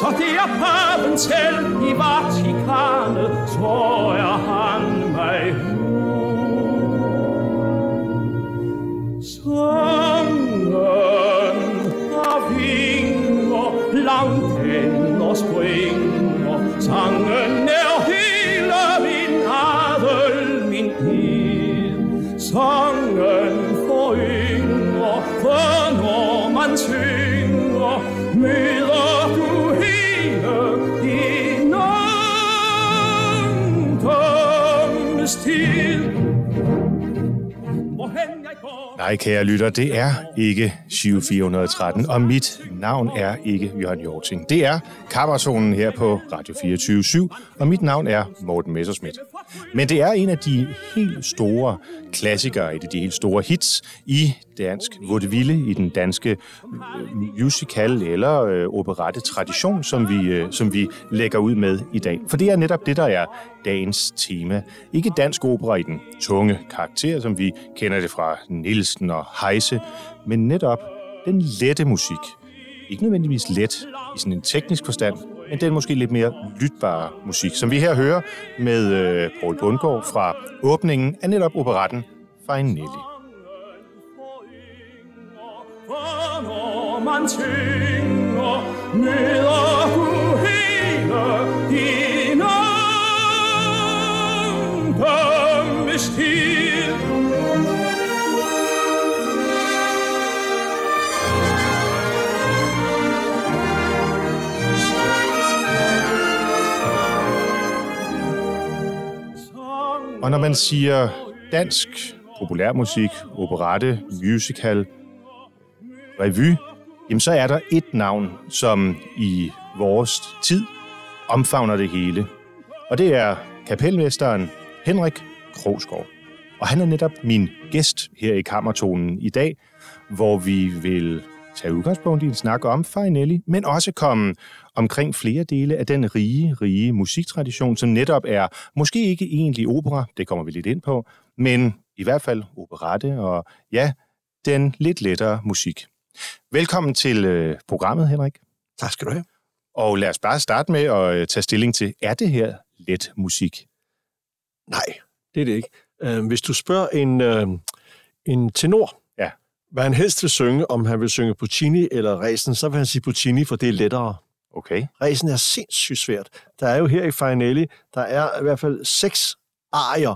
så det er paven selv Hej kære lytter, det er ikke Shiv 413, og mit navn er ikke Jørgen Jorting. Det er Kammerzonen her på Radio 24 og mit navn er Morten Messerschmidt. Men det er en af de helt store klassikere, et af de helt store hits i dansk vaudeville, i den danske øh, musical eller øh, operette tradition, som vi, øh, som vi lægger ud med i dag. For det er netop det, der er dagens tema. Ikke dansk opera i den tunge karakter, som vi kender det fra Nielsen og Heise, men netop den lette musik. Ikke nødvendigvis let i sådan en teknisk forstand, men den måske lidt mere lytbare musik, som vi her hører med øh, Paul Bundgaard fra åbningen af netop operetten Farinelli. Når man synger, møder du hele din ungdoms tid. Og når man siger dansk populærmusik, operette, musical, revy, jamen så er der et navn, som i vores tid omfavner det hele. Og det er kapelmesteren Henrik Krogsgaard. Og han er netop min gæst her i Kammertonen i dag, hvor vi vil tage udgangspunkt i en snak om Farinelli, men også komme omkring flere dele af den rige, rige musiktradition, som netop er måske ikke egentlig opera, det kommer vi lidt ind på, men i hvert fald operette og ja, den lidt lettere musik. Velkommen til øh, programmet, Henrik. Tak skal du have. Og lad os bare starte med at øh, tage stilling til, er det her let musik? Nej, det er det ikke. Øh, Hvis du spørger en, øh, en tenor, Ja. hvad han helst vil synge, om han vil synge Puccini eller Resen, så vil han sige Puccini, for det er lettere. Okay. Resen er sindssygt svært. Der er jo her i Farinelli, der er i hvert fald seks arier,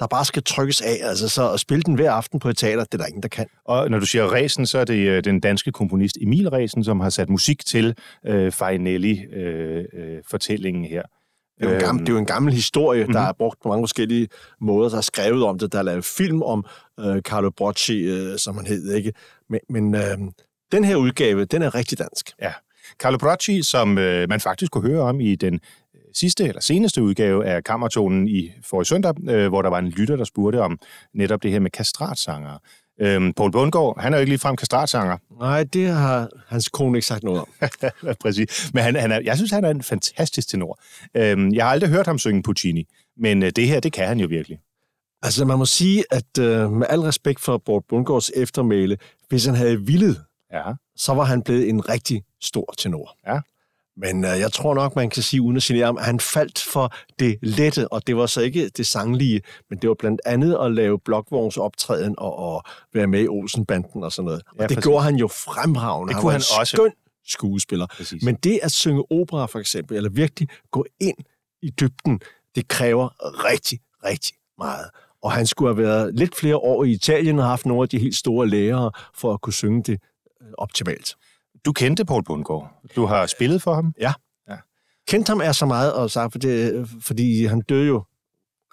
der bare skal trykkes af. Altså så at spille den hver aften på et teater, det er der ingen, der kan. Og når du siger Resen, så er det øh, den danske komponist Emil Resen, som har sat musik til øh, Farinelli-fortællingen her. Det er jo en gammel, det er jo en gammel historie, mm-hmm. der Mhm. er brugt på mange forskellige måder. Der er skrevet om det. Der er lavet film om øh, Carlo Brocci, øh, som han hed. ikke. Men, men øh, den her udgave, den er rigtig dansk. Ja. Carlo Brocci, som øh, man faktisk kunne høre om i den øh, sidste eller seneste udgave af Kammertonen i forrige søndag, øh, hvor der var en lytter, der spurgte om netop det her med kastratsanger. Øhm, Paul Bundgaard, han er jo ikke ligefrem kastratsanger, Nej, det har hans kone ikke sagt noget om. præcis. Men han, han er, jeg synes, han er en fantastisk tenor. Øhm, jeg har aldrig hørt ham synge Puccini, men øh, det her, det kan han jo virkelig. Altså, man må sige, at øh, med al respekt for Bort Bundgaards eftermæle, hvis han havde villet, Ja. så var han blevet en rigtig stor tenor. Ja. Men øh, jeg tror nok, man kan sige, uden at genere ham, at han faldt for det lette, og det var så ikke det sanglige, men det var blandt andet at lave blokvogns optræden og, og være med i Olsenbanden og sådan noget. Og Ja, det præcis. gjorde han jo fremragende. Det kunne var han en også. skøn skuespiller. Præcis. Men det at synge opera for eksempel, eller virkelig gå ind i dybden, det kræver rigtig, rigtig meget. Og han skulle have været lidt flere år i Italien og haft nogle af de helt store lærere for at kunne synge det optimalt. Du kendte Paul Bundgaard. Du har spillet for ham. Kendte ham er så meget, og sagt, for det, fordi han døde jo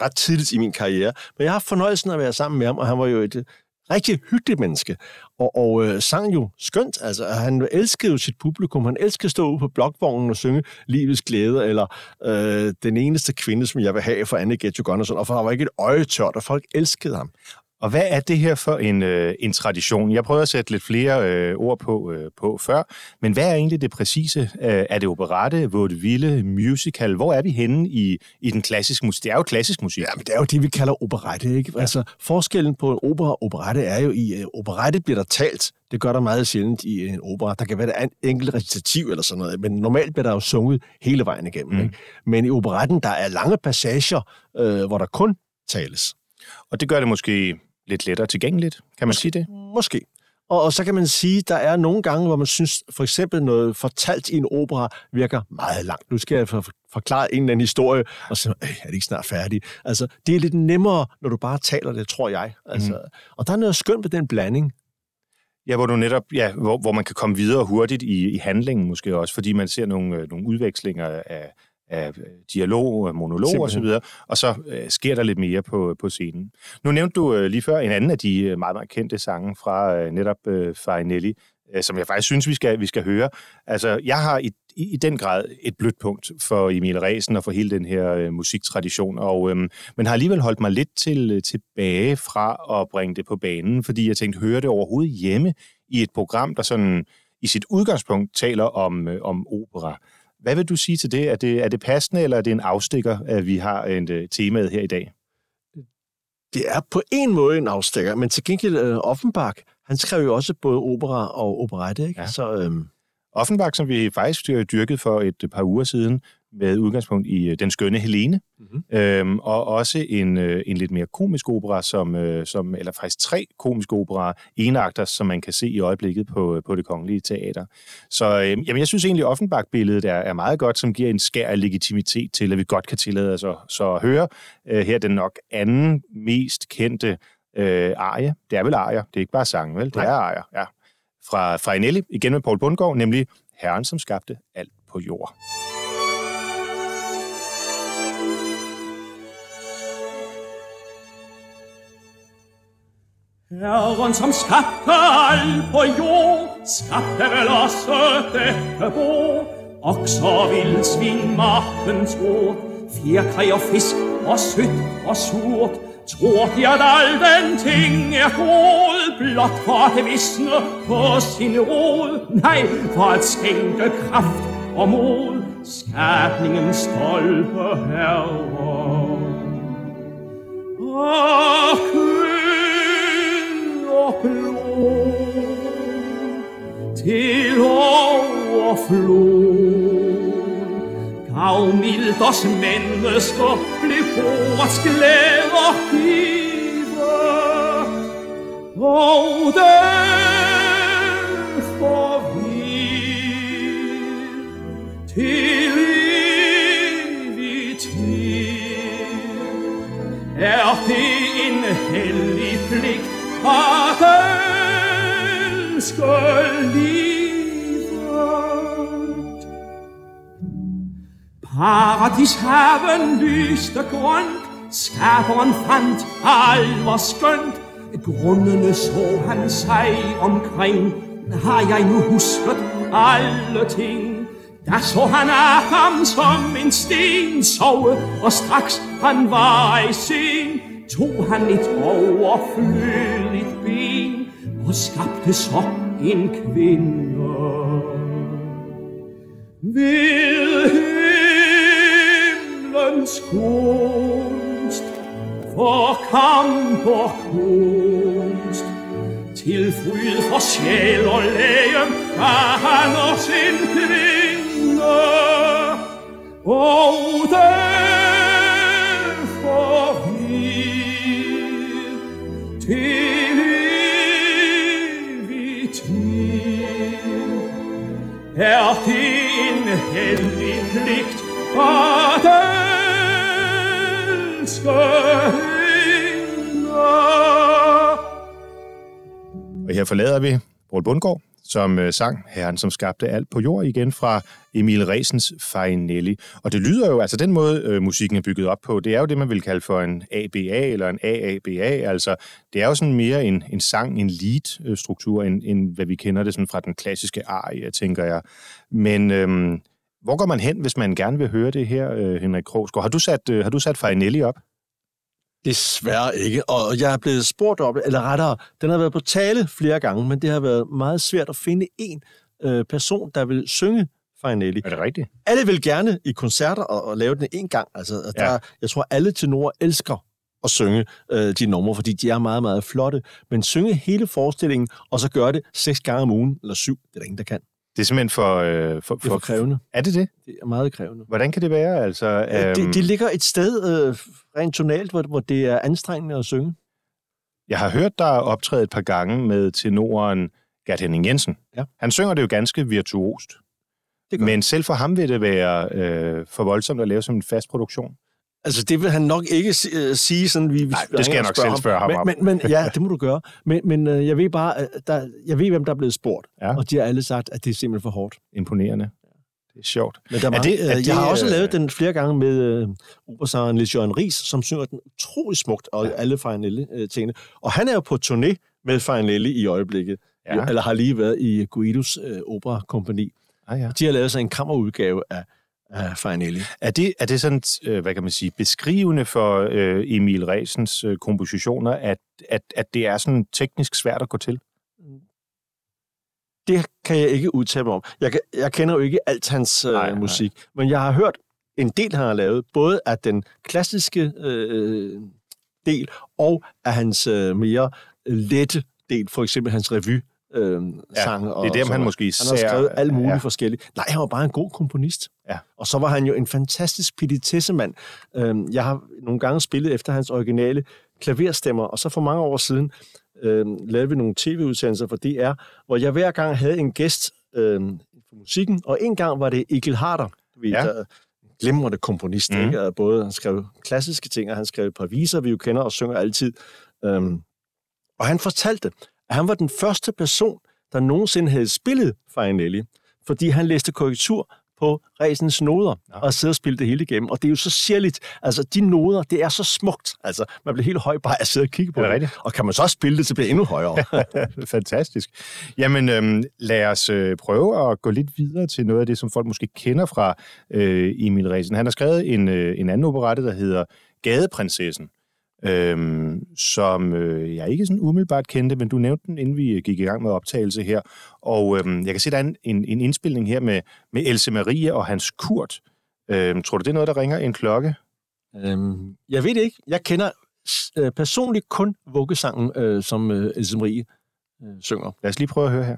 ret tidligt i min karriere. Men jeg har haft fornøjelsen af at være sammen med ham, og han var jo et øh, rigtig hyggeligt menneske. Og, og øh, sang jo skønt. Altså, han elskede jo sit publikum. Han elskede at stå ude på blokvognen og synge Livets Glæde, eller øh, Den eneste kvinde, som jeg vil have for Anne Ghetto Gunnarsson. Og for der var ikke et øje tørt, og folk elskede ham. Og hvad er det her for en, øh, en tradition? Jeg prøvede at sætte lidt flere øh, ord på, øh, på før, men hvad er egentlig det præcise? Øh, er det operette, vaudeville, musical? Hvor er vi henne i, i den klassiske musik? Det er jo klassisk musik. Ja, men det er jo det, vi kalder operette. Ikke? Ja. Altså, forskellen på en opera og operette er jo i, at operette bliver der talt. Det gør der meget sjældent i en opera. Der kan være et enkelt recitativ eller sådan noget, men normalt bliver der jo sunget hele vejen igennem. Mm. Ikke? Men i operetten, der er lange passager, øh, hvor der kun tales. Og det gør det måske lidt lettere tilgængeligt, kan man sige det? Måske. Og, og så kan man sige, der er nogle gange, hvor man synes, for eksempel noget fortalt i en opera virker meget langt. Nu skal jeg for, forklare en eller anden historie, og så er det ikke snart færdig. Altså, det er lidt nemmere, når du bare taler det, tror jeg. Altså, mm. Og der er noget skønt ved den blanding. Ja, hvor du netop, ja, hvor, hvor man kan komme videre hurtigt i, i handlingen måske også, fordi man ser nogle, øh, nogle udvekslinger af, af øh, dialog, monolog og så videre, og så øh, sker der lidt mere på, på scenen. Nu nævnte du øh, lige før en anden af de øh, meget, meget kendte sange fra øh, netop øh, Farinelli, øh, som jeg faktisk synes, vi skal, vi skal høre. Altså, jeg har i, i, i den grad et blødt punkt for Emil Resen og for hele den her øh, musiktradition, og, øh, men har alligevel holdt mig lidt til, øh, tilbage fra at bringe det på banen, fordi jeg tænkte, hører det overhovedet hjemme i et program, der sådan i sit udgangspunkt taler om, øh, om opera. Hvad vil du sige til det? Er det, er det passende, eller er det en afstikker, at vi har en uh, temaet her i dag? Det er på en måde en afstikker, men til gengæld uh, Offenbach, han skrev jo også både opera og operette, ikke? Ja. Så, øhm... Offenbach, som vi faktisk dyrket for et par uger siden, med udgangspunkt i øh, Den skønne Helene, mm-hmm. øhm, og også en, øh, en lidt mere komisk opera, som, øh, som, eller faktisk tre komiske operaer, enagter, som man kan se i øjeblikket på, på det kongelige teater. Så øh, jamen, jeg synes egentlig, Offenbach-billedet er, er meget godt, som giver en skær af legitimitet til, at vi godt kan tillade os at, så at høre. Øh, her er den nok anden mest kendte øh, arie. Det er vel arier, det er ikke bare sangen, vel? Det Nej. er arier, ja. Fra, fra Enelli, igen med Paul Bundgaard, nemlig Herren, som skabte alt på jord. Herren som skabte alt på jord, skabte vel også dette bord. Okser, vildsvin, magtens ord, fjerkræ og fisk og sødt og surt. Tror de, at al den ting er god, blot for at visne på sin råd? Nej, for at skænke kraft og mod, skabningens stolpe herre. Og og blod til overflod. Gav mildt os mennesker blev bordets glæder give, og den får vi til evig tid er det en hellig pligt? At elske livet. Paradishaven lyste grønt, skaberen fandt alt var skønt. Grundene så han sig omkring, har jeg nu husket alle ting. Der så han af ham som en sten sove, og straks han var i sin tog han et overflødigt ben og skabte så en kvinde. Ved himlens kunst, for kamp og kunst, til fryd for sjæl og læge, gav han os en kvinde. Og den Er din en hellig pligt at elske hende? Og her forlader vi Poul Bundgaard, som øh, sang Herren, som skabte alt på jord igen fra Emil Resens Farinelli. Og det lyder jo, altså den måde øh, musikken er bygget op på, det er jo det, man vil kalde for en ABA eller en AABA. Altså det er jo sådan mere en, en sang, en lead-struktur, end, end hvad vi kender det sådan fra den klassiske arie, tænker jeg. Men øhm, hvor går man hen, hvis man gerne vil høre det her, øh, Henrik Krogsgaard? Har du sat, øh, har du sat Farinelli op? Desværre ikke, og jeg er blevet spurgt om det, eller rettere, den har været på tale flere gange, men det har været meget svært at finde en øh, person, der vil synge Farinelli. Er det rigtigt? Alle vil gerne i koncerter og, og lave den en gang. Altså, der, Ja. Jeg tror, alle tenorer elsker at synge øh, de numre, fordi de er meget, meget flotte. Men synge hele forestillingen, og så gøre det seks gange om ugen, eller syv, det er der ingen, der kan. Det er simpelthen for... Øh, for, Det er for krævende. Er det det? Det er meget krævende. Hvordan kan det være? Altså, Øh, øhm, det, det ligger et sted øh, rent tonalt, hvor, hvor det er anstrengende at synge. Jeg har hørt dig optræde et par gange med tenoren Gert Henning Jensen. Ja. Han synger det jo ganske virtuost. Det gør Men selv for ham vil det være øh, for voldsomt at lave som en fast produktion. Altså, det vil han nok ikke øh, sige sådan, vi, Nej, det skal jeg nok selv spørge ham men, om. Men, men, ja, det må du gøre. Men, men øh, jeg ved bare, at der, jeg ved, hvem der er blevet spurgt. Ja. Og de har alle sagt, at det er simpelthen for hårdt. Imponerende. Det er sjovt. Men der er Er det- er øh, det, jeg har også øh, lavet den flere gange med øh, operasangeren Niels Jørgen Ries, som synger den utrolig smukt, og Ja. alle Farinelli-tingene. Og han er jo på turné med Farinelli i øjeblikket. Ja. Eller har lige været i Guidos øh, operakompagni. Ah, ja. De har lavet sig en kammerudgave af, af Farinelli. Er det, er det sådan, øh, hvad kan man sige, beskrivende for øh, Emil Resens øh, kompositioner, at, at, at det er sådan teknisk svært at gå til? Det kan jeg ikke udtale mig om. Jeg, kan, jeg kender jo ikke alt hans øh, Nej, nej. musik, men jeg har hørt en del, han har lavet, både af den klassiske øh, del og af hans øh, mere lette del, for eksempel hans revy. Øh, Ja, sange det er dem, han måske Han især... har skrevet alt muligt Ja. forskelligt. Nej, han var bare en god komponist. Ja. Og så var han jo en fantastisk petitessemand. Øhm, Jeg har nogle gange spillet efter hans originale klaverstemmer, og så for mange år siden øhm, lavede vi nogle tv-udsendelser for DR, hvor jeg hver gang havde en gæst øhm, for musikken, og en gang var det Egil Harder, du ved, Ja. der glimrende komponist, mm. ikke? Og både han skrev klassiske ting, og han skrev et par viser, vi jo kender og synger altid. Øhm, og han fortalte, at han var den første person, der nogensinde havde spillet Farinelli, fordi han læste korrektur på Resens noder, og sidde og spille det hele igennem. Og det er jo så særligt. Altså, de noder, det er så smukt. Altså, man bliver helt høj bare at sidde og kigge på det rigtigt? Og kan man så også spille det, så bliver det endnu højere. Fantastisk. Jamen, øhm, lad os øh, prøve at gå lidt videre til noget af det, som folk måske kender fra øh, Emil Resen. Han har skrevet en, øh, en anden operette, der hedder Gadeprinsessen, øhm, som øh, jeg ikke sådan umiddelbart kendte, men du nævnte den, inden vi gik i gang med optagelse her. Og øhm, jeg kan se, der er en, en, en indspilning her med, med Else Marie og hans Kurt. Øhm, tror du, det er noget, der ringer en klokke? øhm, jeg ved det ikke. Jeg kender øh, personligt kun vuggesangen, øh, som øh, Else Marie øh, synger. Lad os lige prøve at høre her.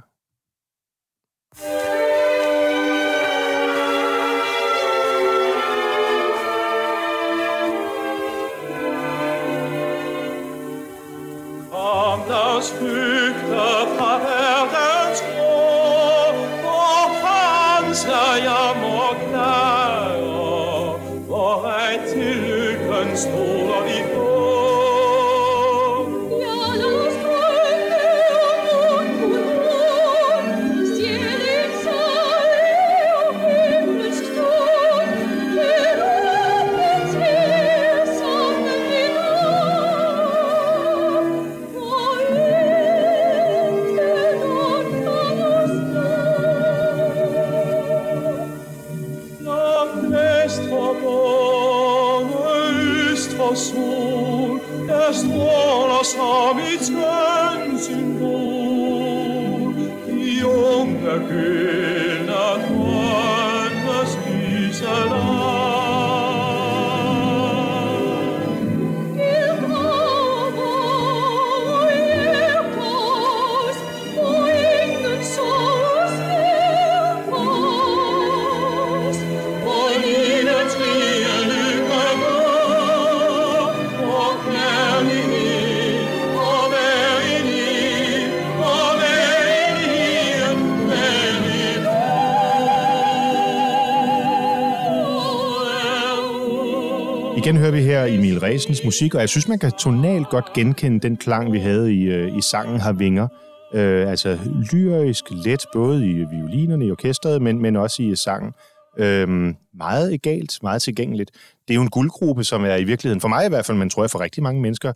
Theresens musik, og jeg synes, man kan tonalt godt genkende den klang, vi havde i, øh, i sangen Har Vinger. Øh, altså lyrisk, let, både i violinerne i orkestret, men, men også i sangen. Øh, meget egalt, meget tilgængeligt. Det er jo en guldgruppe, som er i virkeligheden, for mig i hvert fald, men tror jeg for rigtig mange mennesker,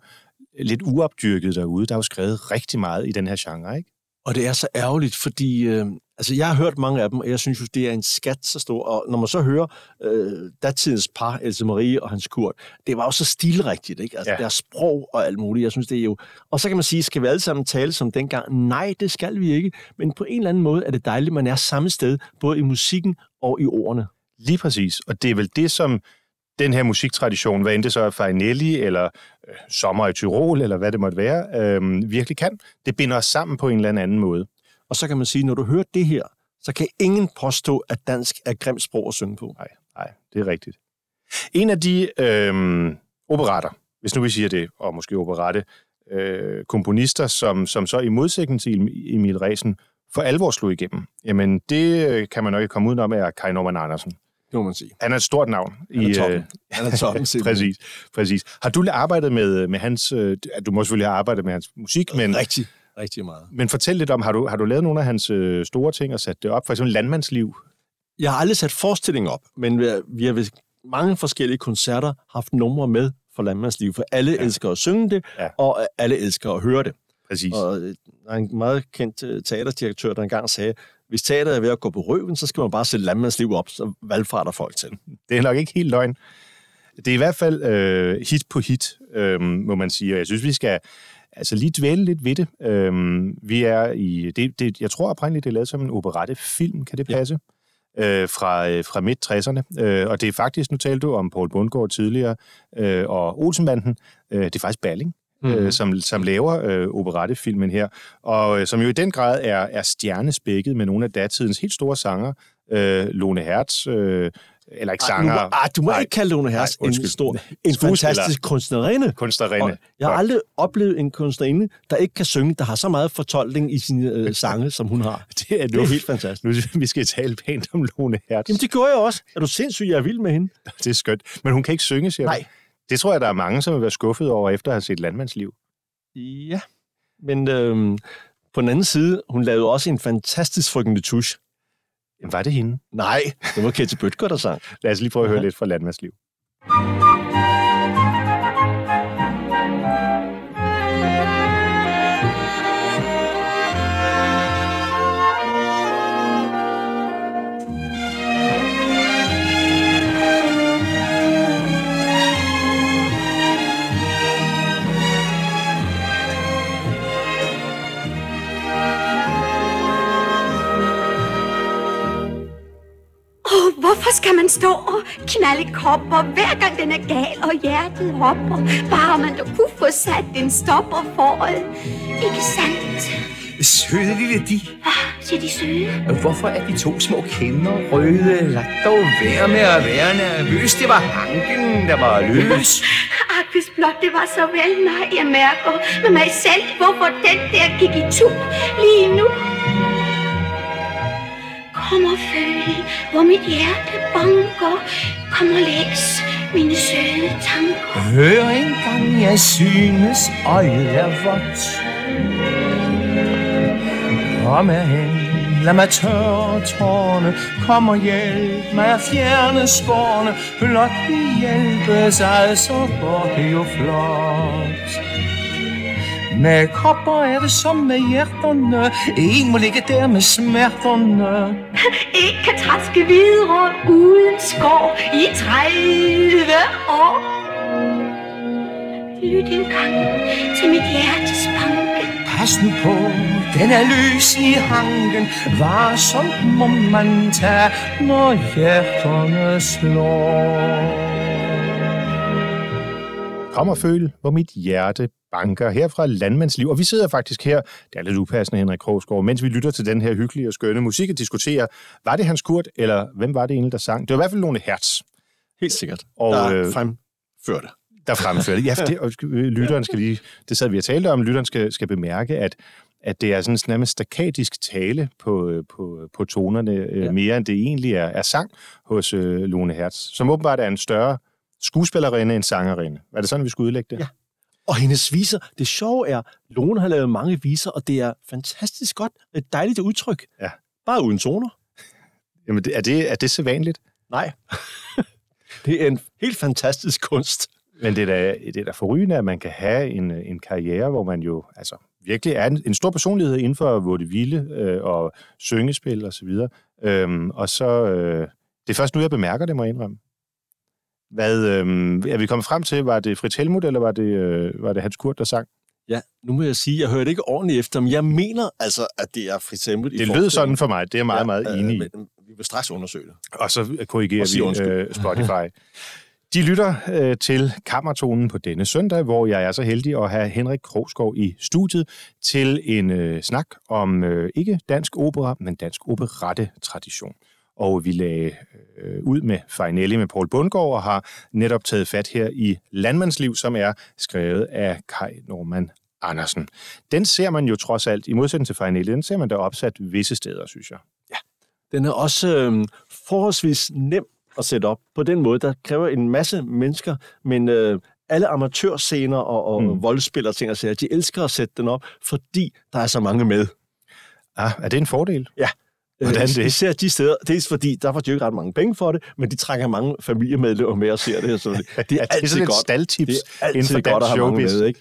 lidt uopdyrket derude. Der er jo skrevet rigtig meget i den her genre, ikke? Og det er så ærgerligt, fordi øh, altså, jeg har hørt mange af dem, og jeg synes jo, det er en skat så stor. Og når man så hører øh, datidens par, Else Marie og Hans Kurt, det var jo så stilrigtigt, ikke? Altså Ja. deres sprog og alt muligt. Jeg synes, det er jo... Og så kan man sige, skal vi alle sammen tale som dengang? Nej, det skal vi ikke. Men på en eller anden måde er det dejligt, at man er samme sted, både i musikken og i ordene. Lige præcis. Og det er vel det, som den her musiktradition, hvad end det så er Farinelli, eller øh, Sommer i Tyrol, eller hvad det måtte være, øh, virkelig kan. Det binder os sammen på en eller anden måde. Og så kan man sige, når du hører det her, så kan ingen påstå, at dansk er grimt sprog at synge på. Nej, nej, det er rigtigt. En af de øh, operater, hvis nu vi siger det, og måske operette, øh, komponister, som, som så i modsætning til Emil- Resen for alvor slog igennem, jamen det øh, kan man nok ikke komme udenom, er Kai Norman Andersen. Det må man sige. Han er et stort navn. Han er i, toppen. øh, Han er toppen, præcis, præcis. Har du arbejdet med, med hans... Øh, du må selvfølgelig have arbejdet med hans musik, men, Rigtig, rigtig meget. men fortæl lidt om, har du, har du lavet nogle af hans øh, store ting og sat det op? For eksempel Landmandsliv. Jeg har aldrig sat forestilling op, men vi har- ved mange forskellige koncerter haft numre med for Landmandsliv, for alle ja. elsker at synge det, Ja. og alle elsker at høre det. Præcis. Og øh, der er en meget kendt øh, teaterdirektør, der engang sagde, hvis teateret er ved at gå på røven, så skal man bare sætte Landmandsliv op, så valgfarter folk til. Det er nok ikke helt løgn. Det er i hvert fald øh, hit på hit, øh, må man sige. Og jeg synes, vi skal altså lige dvæle lidt ved det. Øh, vi er i... Det, det, jeg tror oprindeligt, det er lavet som en operettefilm, kan det Ja. passe? Øh, fra, øh, fra midt-60'erne. Øh, og det er faktisk, nu talte du om Paul Bundgaard tidligere, øh, og Olsenbanden. Øh, det er faktisk Balling, mm-hmm. øh, som, som laver øh, operettefilmen her, og øh, som jo i den grad er, er stjernespækket med nogle af datidens helt store sanger. Øh, Lone Hertz, øh, eller ikke Ej, sanger, nu, må- ej, du må Nej. ikke kalde Lone Hertz Nej, en undskyld. stor, en fantastisk kunstnerinde. kunstnerinde. Og jeg har aldrig oplevet en kunstnerinde, der ikke kan synge, der har så meget fortolkning i sine øh, sange, som hun har. Det er, Det er helt fantastisk. Nu vi skal tale pænt om Lone Hertz. Jamen, det gjorde jeg også. Er du sindssyg, jeg er vild med hende? Det er skønt. Men hun kan ikke synge, siger du? Det tror jeg, der er mange, som vil være skuffet over, efter at have set Landmandsliv. Ja, men øhm, på den anden side, hun lavede også en fantastisk Tusch. Jamen, var det hende? Nej, det var Ketty Bøtger, der sang. Lad os lige prøve at høre lidt fra Landmandsliv. Hvorfor skal man stå og knalde kopper, hver gang den er gal, og hjertet hopper? Bare man da kunne få sat en stopper for det. Ikke sandt? Søde lille de, Hvad siger de søde? hvorfor er de to små kinder røde? Lad dog være med at være nervøs. Det var hanken, der var løs. Ak, hvis blot det var så vel, nej, jeg mærker med mig selv, hvorfor den der gik i tu lige nu. Kom og føl, hvor mit hjerte banker. Kom og læs mine søde tanker. Hør engang, jeg synes, øjet er vådt. Kom herhen, lad mig tørre tårne. Kom og hjælp mig at fjerne skårene. Blot vi hjælpes ad, så går det jo flot. Med kopper er det som med hjerterne. En må ligge der med smerterne. Ikke kan træske videre uden skår i 30 år. Lyt engang til mit hjertes banke. Pas nu på, den er løs i hanken. Var som må man tage, når hjerterne slår. Kom og føl, hvor mit hjerte banker her fra Landmandsliv. Og vi sidder faktisk her, det er lidt upassende, Henrik Krogsgaard, mens vi lytter til den her hyggelige og skønne musik og diskuterer, var det Hans Kurt, eller hvem var det egentlig, der sang? Det var i hvert fald nogle hertz, Helt sikkert. Og, der øh, øh, fremførte. der fremførte. Ja, for det, og øh, lytteren skal lige, det sad vi og talte om, lytteren skal, skal bemærke, at at det er sådan nærmest staccatisk tale på, øh, på, på tonerne, ja. Ja. mere end det egentlig er, er sang hos øh, Lone Hertz, som åbenbart er en større skuespillerinde end sangerinde. Er det sådan, vi skulle udlægge det? Ja. Og hendes viser, det sjove er, Lone har lavet mange viser, og det er fantastisk godt. Et dejligt udtryk. Ja. Bare uden toner. Jamen, er det, er det sædvanligt? Nej. det er en helt fantastisk kunst. Men det er da, det er da forrygende, at man kan have en, en karriere, hvor man jo, altså virkelig er en, en stor personlighed inden for vaudeville øh, og syngespil og så videre. Øhm, og så, øh, det er først nu, jeg bemærker det, må jeg indrømme. Hvad øh, er vi kommet frem til? Var det Fritz Helmut, eller var det, øh, var det Hans Kurt, der sang? Ja, nu må jeg sige, jeg hørte ikke ordentligt efter, men jeg mener altså, at det er Fritz Helmut. Det lød sådan for mig. Det er jeg meget, meget Ja, enig i. øh, vi vil straks undersøge det. Og så korrigerer Og vi undskyld. øh, Spotify. De lytter øh, til Kammertonen på denne søndag, hvor jeg er så heldig at have Henrik Krogsgaard i studiet til en øh, snak om øh, ikke dansk opera, men dansk operette-tradition. Og vi lagde øh, ud med Farinelli med Paul Bundgaard og har netop taget fat her i Landmandsliv, som er skrevet af Kai Norman Andersen. Den ser man jo trods alt, i modsætning til Farinelli, den ser man der opsat visse steder, synes jeg. Den er også øh, forholdsvis nem at sætte op på den måde. Der kræver en masse mennesker, men øh, alle amatørscener og, og Mm. voldspil og ting og sager, de elsker at sætte den op, fordi der er så mange med. Ah, er det en fordel? Hvordan Øh, det? Især de steder. Dels fordi, der får de jo ikke ret mange penge for det, men de trækker mange familiemedlemmer med og ser det. Så det, det er Er det altid sådan et godt. staldtips Det er inden for altid godt at have mange showbiz? med, ikke?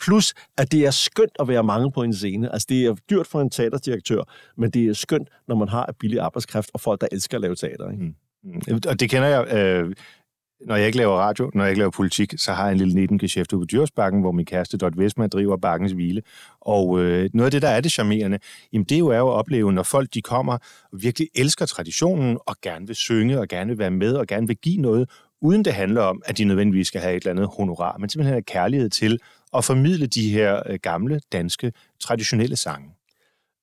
Plus, at det er skønt at være mange på en scene. Altså, det er dyrt for en teaterdirektør, men det er skønt, når man har billig arbejdskraft og folk, der elsker at lave teater. Ikke? Mm. Og det kender jeg, øh, når jeg ikke laver radio, når jeg ikke laver politik, så har jeg en lille nebengeschæft ude på Djursbakken, hvor min kæreste Dot Westman driver Bakkens Hvile. Og øh, noget af det, der er det charmerende, jamen det er jo er jo at opleve, når folk de kommer og virkelig elsker traditionen, og gerne vil synge, og gerne vil være med, og gerne vil give noget, uden det handler om, at de nødvendigvis skal have et eller andet honorar, men simpelthen have kærlighed til at formidle de her øh, gamle, danske, traditionelle sange.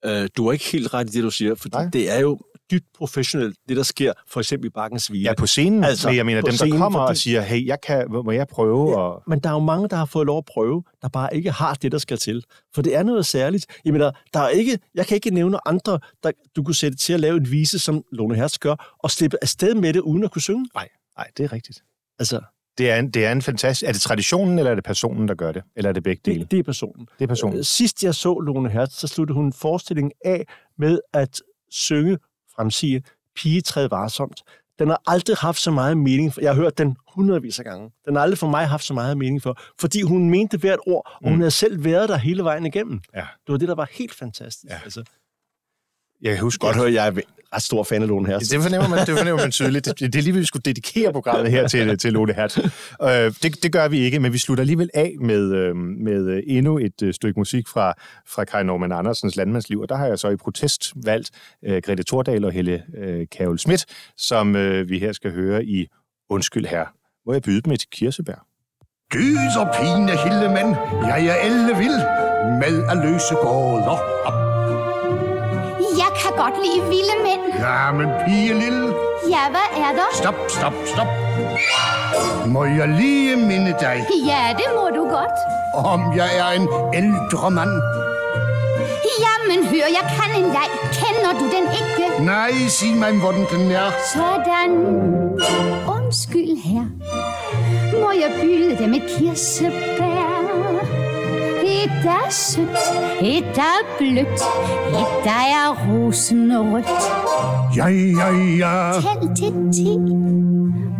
Øh, du er ikke helt ret i det, du siger. Nej. det er jo dybt professionelt, det der sker for eksempel i Bakkens Hvile. Ja, på scenen, altså, men jeg mener dem, der scenen, kommer og fordi- siger, hey, jeg kan, må jeg prøve? Ja, Og... Men der er jo mange, der har fået lov at prøve, der bare ikke har det, der skal til. For det er noget særligt. Jeg mener, der er ikke, jeg kan ikke nævne andre, der du kunne sætte til at lave en vise, som Lone Hertz gør, og slippe afsted med det, uden at kunne synge. Nej, nej, det er rigtigt. Altså, Det er, en, det er en fantastisk... Er det traditionen, eller er det personen, der gør det? Eller er det begge dele? det, det er personen. Det er personen. Øh, Sidst jeg så Lone Hertz, så sluttede hun en forestilling af med at synge, fremsige, pige træde varsomt. Den har aldrig haft så meget mening. For, jeg har hørt den hundredvis af gange. Den har aldrig for mig haft så meget mening for. Fordi hun mente hvert ord, og hun Mm. havde selv været der hele vejen igennem. Ja. Det var det, der var helt fantastisk. Ja. Altså, Jeg kan huske godt høre, jeg er ret stor fan af Lone Hertz. Det fornemmer man, det fornemmer man tydeligt. Det, det er lige, vi skulle dedikere programmet her til, til Lone Hertz. Øh, det, det gør vi ikke, men vi slutter alligevel af med, øh, med øh, endnu et øh, stykke musik fra, fra Kai Norman Andersens Landmandsliv, og der har jeg så i protest valgt øh, Grete Tordal og Helle øh, Kærel Schmidt, som øh, vi her skal høre i Undskyld her, hvor jeg byder dem et kirsebær. Gyser, pine, hildemænd, jeg er elle vild med at løse gåder op. Kan godt lide vilde mænd. Ja, men pige lille, Ja, hvad er der? stop, stop, stop. Må jeg lige minde dig, Ja, det må du godt. om jeg er en ældre mand? Jamen, hør, jeg kan en leg. Kender du den ikke? Nej, sig mig, hvordan den er. Sådan. Undskyld her. Må jeg byde dem et kirsebær? Et der er sødt, et der er blødt, et der er rosenrødt. Ja, ja, ja. Tæl til ti,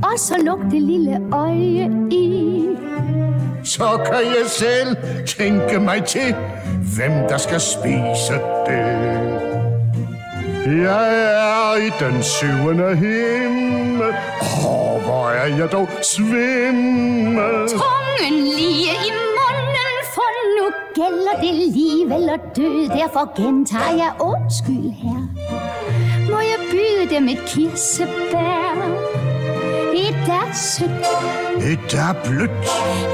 og så luk det lille øje i. Så kan jeg selv tænke mig til, hvem der skal spise det. Jeg er i den syvende himmel. Åh, hvor er jeg dog svimmel. Tungen lige i gælder det liv eller død. Derfor gentager jeg undskyld her. Må jeg byde dem et kirsebær? Et er sødt, Et er blødt.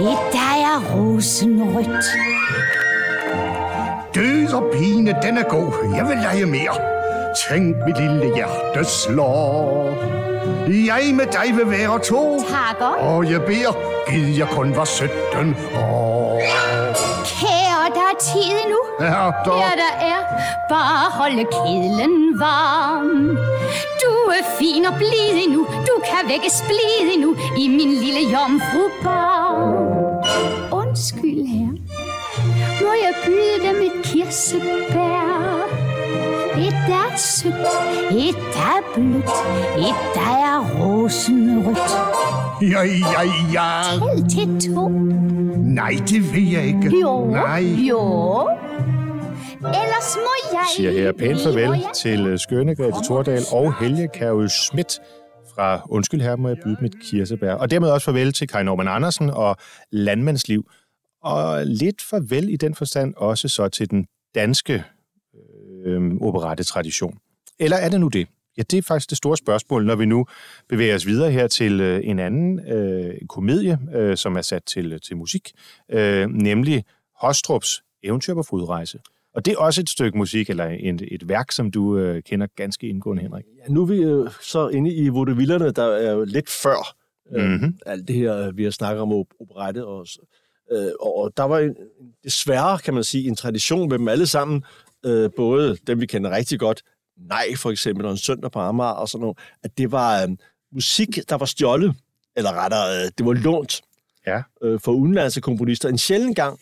et der er rosenrødt. Død og pine, den er god. Jeg vil lege mere. Tænk, mit lille hjerte slår. Jeg med dig vil være to. Takker. Og jeg beder, giv jeg kun var 17 år. Tid nu. Er der Ja, der er. Bare holde kedlen varm. Du er fin og blid endnu. Du kan vække splid endnu i min lille jomfrubar. Undskyld her. Må jeg byde dem et kirsebær? Et er sødt, et der er blødt, et er rosenrødt. Ja, ja, ja. Tæl til to. Nej, det vil jeg ikke. Jo, Nej. jo. ellers må jeg... siger her pænt farvel jeg til øh, skønne Grete Tordal og Helge Kærø Schmidt fra Undskyld her, må jeg byde mit kirsebær. Og dermed også farvel til Kai Norman Andersen og Landmandsliv. Og lidt farvel i den forstand også så til den danske øh, operettetradition. Eller er det nu det? Ja, det er faktisk det store spørgsmål, når vi nu bevæger os videre her til øh, en anden øh, komedie, øh, som er sat til, til musik, øh, nemlig Hostrups Eventyr på fodrejse. Og det er også et stykke musik, eller et, et værk, som du øh, kender ganske indgående, Henrik. Ja, nu er vi øh, så inde i vaudevillerne, der er jo lidt før øh, Mhm. alt det her, øh, vi har snakket om op- operette. Og, øh, og der var en, desværre, kan man sige, en tradition med dem alle sammen. Øh, både dem, vi kender rigtig godt, Nej for eksempel, og en søndag på Amager og sådan noget, at det var øh, musik, der var stjålet, eller rettere, øh, det var lånt Ja. øh, for udenlandske komponister. En sjælden gang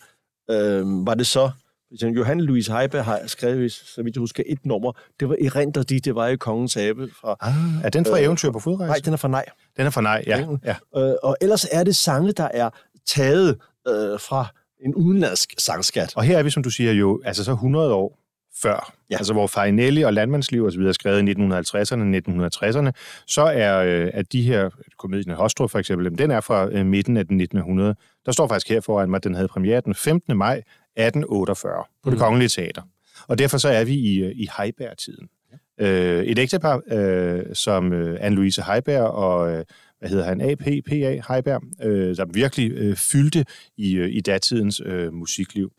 øh, var det så, for eksempel Johan Louis Heiberg har skrevet, så vidt jeg husker, et nummer. Det var Erindrer de, det var i Kongens Habe fra Ah, er den fra Øh, Eventyr på fodrejse? Nej, den er fra Nej. Den er fra nej, ja. Mm. ja. Øh, og ellers er det sange, der er taget øh, fra en udenlandsk sangskat. Og her er vi, som du siger, jo altså så 100 år før. Ja. Ja. Altså hvor Farinelli og Landmandsliv og så videre er skrevet i 1950'erne, 1960'erne, så er øh, at de her, komedien af Hostrup for eksempel, den er fra øh, midten af den 1900. Der står faktisk her foran mig, at den havde premiere den 15. maj 1848 på det Mm. Kongelige Teater. Og derfor så er vi i, øh, i Heiberg-tiden. Øh, et ægtepar, øh, som øh, Anne-Louise Heiberg og, øh, hvad hedder han, AP, PA Heiberg, øh, der virkelig øh, fyldte i, øh, i datidens øh, musikliv.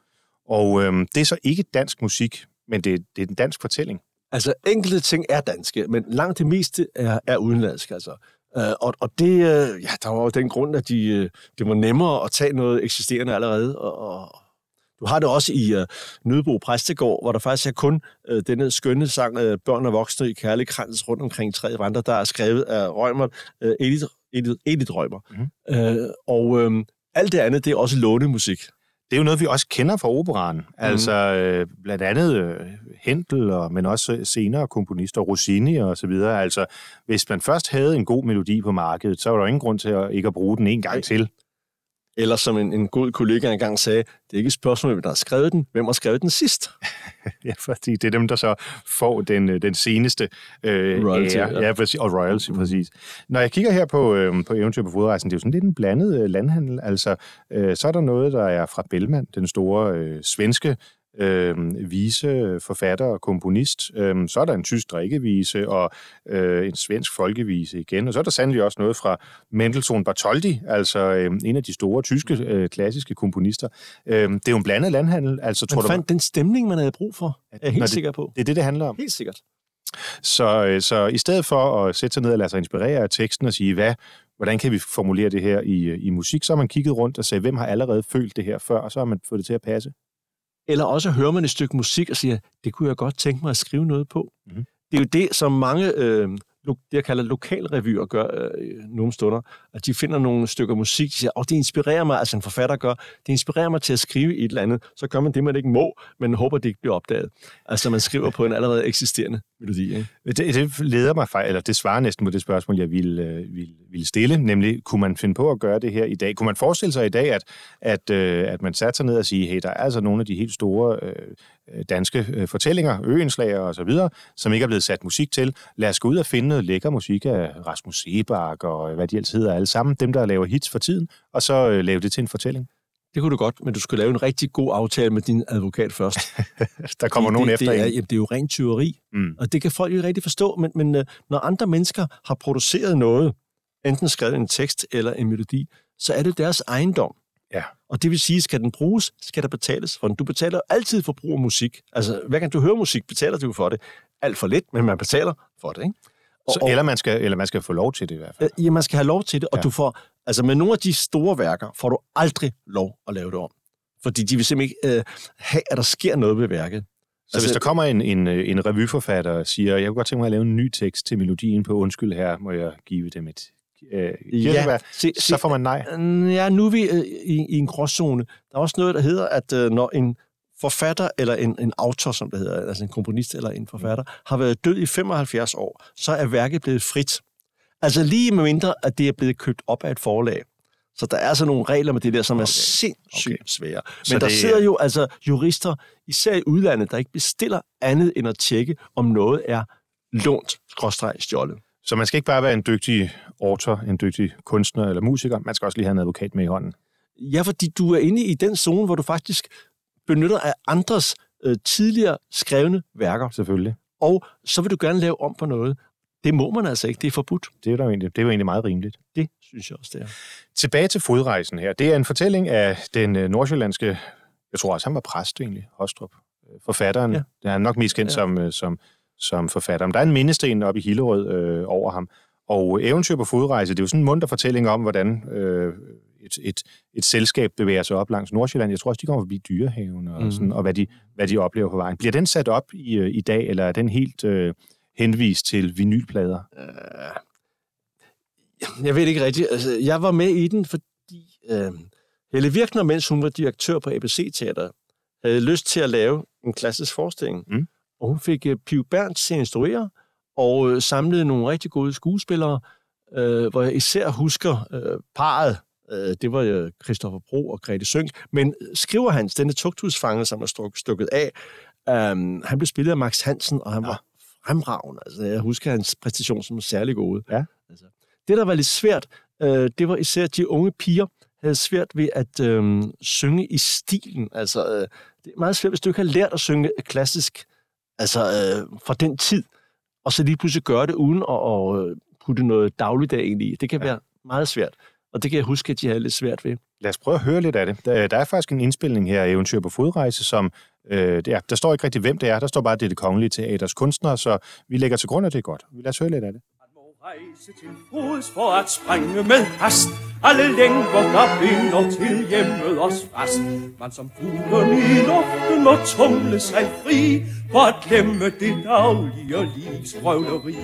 Og øh, det er så ikke dansk musik, men det, det er en dansk fortælling. Altså, enkelte ting er danske, men langt det meste er, er udenlandsk, altså. Øh, og, og det, øh, ja, der var jo den grund, at de, øh, det var nemmere at tage noget eksisterende allerede, og, og du har det også i uh, Nødebo Præstegård, hvor der faktisk er kun uh, denne skønne sang, uh, Børn og voksne i kærlig krans rundt omkring tre vandre, der er skrevet af Rømer, uh, Edith, Edith, Edith Rømer. Mm-hmm. Uh, og uh, alt det andet, det er også lånemusik. Det er jo noget, vi også kender fra operaen. Mm. Altså øh, blandt andet øh, Händel, og, men også senere komponister, Rossini og så videre. Altså, hvis man først havde en god melodi på markedet, så var der ingen grund til at ikke at bruge den en gang Nej. til. Eller som en, en god kollega engang sagde, det er ikke et spørgsmål, hvem der har skrevet den, hvem har skrevet den sidst. Ja, fordi det er dem, der så får den, øh, den seneste øh, Royalty, ære. ja. Ja, præcis, og royalty, mm. præcis. Når jeg kigger her på, øh, på Eventyr på fodrejsen, det er jo sådan lidt en blandet øh, landhandel. Altså, øh, så er der noget, der er fra Bellman, den store øh, svenske øh, vise forfatter og komponist. Øh, så er der en tysk drikkevise og øh, en svensk folkevise igen. Og så er der sandelig også noget fra Mendelssohn Bartholdy, altså øh, en af de store tyske øh, klassiske komponister. Øh, det er jo en blandet landhandel. Altså, tror Man du, fandt den stemning, man havde brug for, er jeg helt det- sikker på. det er det, det handler om. Helt sikkert. Så, øh, så i stedet for at sætte sig ned og lade sig inspirere af teksten og sige, hvad, hvordan kan vi formulere det her i, øh, i musik, så har man kigget rundt og sagt, hvem har allerede følt det her før, og så har man fået det til at passe. Eller også hører man et stykke musik og siger, det kunne jeg godt tænke mig at skrive noget på. Mm-hmm. Det er jo det, som mange, øh, det jeg kalder lokalrevyer, gør øh, nogle stunder. At de finder nogle stykker musik, de siger, oh, det inspirerer mig, altså en forfatter gør, det inspirerer mig til at skrive et eller andet. Så gør man det, man ikke må, men håber, det ikke bliver opdaget. Altså man skriver på en allerede eksisterende melodi. Ikke? Det, det leder mig faktisk, eller det svarer næsten på det spørgsmål, jeg ville, øh, ville, ville stille, nemlig, kunne man finde på at gøre det her i dag? Kunne man forestille sig i dag, at, at, øh, at man satte sig ned og sige, hey, der er altså nogle af de helt store øh, danske øh, fortællinger, øenslager og så videre, som ikke er blevet sat musik til. Lad os gå ud og finde noget lækker musik af Rasmus Sebak og øh, hvad de ellers hedder alle sammen, dem der laver hits for tiden, og så øh, lave det til en fortælling. Det kunne du godt, men du skulle lave en rigtig god aftale med din advokat først. Der kommer det, nogen det, efter det er, en. jamen, det er jo rent tyveri, Mm. og det kan folk jo ikke rigtig forstå, men, men øh, når andre mennesker har produceret noget, enten skrevet en tekst eller en melodi, så er det deres ejendom. Ja. Og det vil sige, skal den bruges, skal der betales for den. Du betaler altid for brug af musik. Altså, hver gang du hører musik, betaler du for det. Alt for lidt, men man betaler for det, ikke? Og, Så, eller, man skal, eller man skal få lov til det i hvert fald. Øh, Ja, man skal have lov til det, og Ja. du får, altså med nogle af de store værker, får du aldrig lov at lave det om. Fordi de vil simpelthen ikke øh, have, at der sker noget ved værket. Så hvis der kommer en, en, øh, en revyforfatter og siger, jeg kunne godt tænke mig at lave en ny tekst til melodien på Undskyld her, må jeg give dem et øh, kirsebær, se, så får man nej. Øh, Ja, nu er vi øh, i, i en gråzone. Der er også noget, der hedder, at øh, når en forfatter eller en, en autor, som det hedder, altså en komponist eller en forfatter, har været død i 75 år, så er værket blevet frit. Altså lige med mindre, at det er blevet købt op af et forlag, Så der er altså nogle regler med det der, som okay. er sindssygt okay. svære. Men Så der det- sidder jo altså jurister, især i udlandet, der ikke bestiller andet end at tjekke, om noget er lånt, skråstreg, stjålet. Så man skal ikke bare være en dygtig autor, en dygtig kunstner eller musiker, man skal også lige have en advokat med i hånden. Ja, fordi du er inde i den zone, hvor du faktisk benytter af andres øh, tidligere skrevne værker, Selvfølgelig. og så vil du gerne lave om på noget. Det må man altså ikke, det er forbudt. Det er, jo egentlig, det er jo egentlig meget rimeligt. Det synes jeg også, det er. Tilbage til fodrejsen her. Det er en fortælling af den øh, nordsjællandske, jeg tror også, han var præst egentlig, Hostrup. Øh, Forfatteren. Ja. Det er nok mest kendt ja. som, øh, som, som forfatter. Men der er en mindesten oppe i Hillerød øh, over ham. Og eventyr på fodrejse, det er jo sådan en munter fortælling om, hvordan øh, et, et, et selskab bevæger sig op langs Nordsjælland. Jeg tror også, de kommer forbi dyrehaven og, mm. sådan, og hvad, de, hvad de oplever på vejen. Bliver den sat op i, øh, i dag, eller er den helt øh, henvist til vinylplader? Jeg ved ikke rigtigt. Altså, jeg var med i den, fordi øh, Helle Virkner, mens hun var direktør på ABC Teater, havde lyst til at lave en klassisk forestilling. Mm. Og hun fik øh, Piv Berndt til at instruere, og øh, samlede nogle rigtig gode skuespillere, øh, hvor jeg især husker øh, parret. Øh, det var jo Christoffer Bro og Grete Sønk. Men skriver hans, denne tugthusfange, som er stukket af, øh, han blev spillet af Max Hansen, og han var fremragende. Altså, jeg husker hans præstation som særlig gode. Ja. Altså, det, der var lidt svært, øh, det var især, at de unge piger havde svært ved at øh, synge i stilen. Altså, øh, det er meget svært, hvis du ikke har lært at synge klassisk altså, øh, fra den tid, og så lige pludselig gøre det uden at, at øh, putte noget dagligdag ind i. Det kan ja. være meget svært, og det kan jeg huske, at de havde lidt svært ved. Lad os prøve at høre lidt af det. Der, der er faktisk en indspilning her af Eventyr på fodrejse, som øh, det er, der står ikke rigtig, hvem det er. Der står bare, at det er det kongelige teaters kunstnere, så vi lægger til grund, at det er godt. Lad os høre lidt af det. Rejse til fods for at springe med hast. Alle længder, der binder til hjemmet os fast. Man som fuglen i luften må tumle sig fri For at glemme det daglige livs røvleri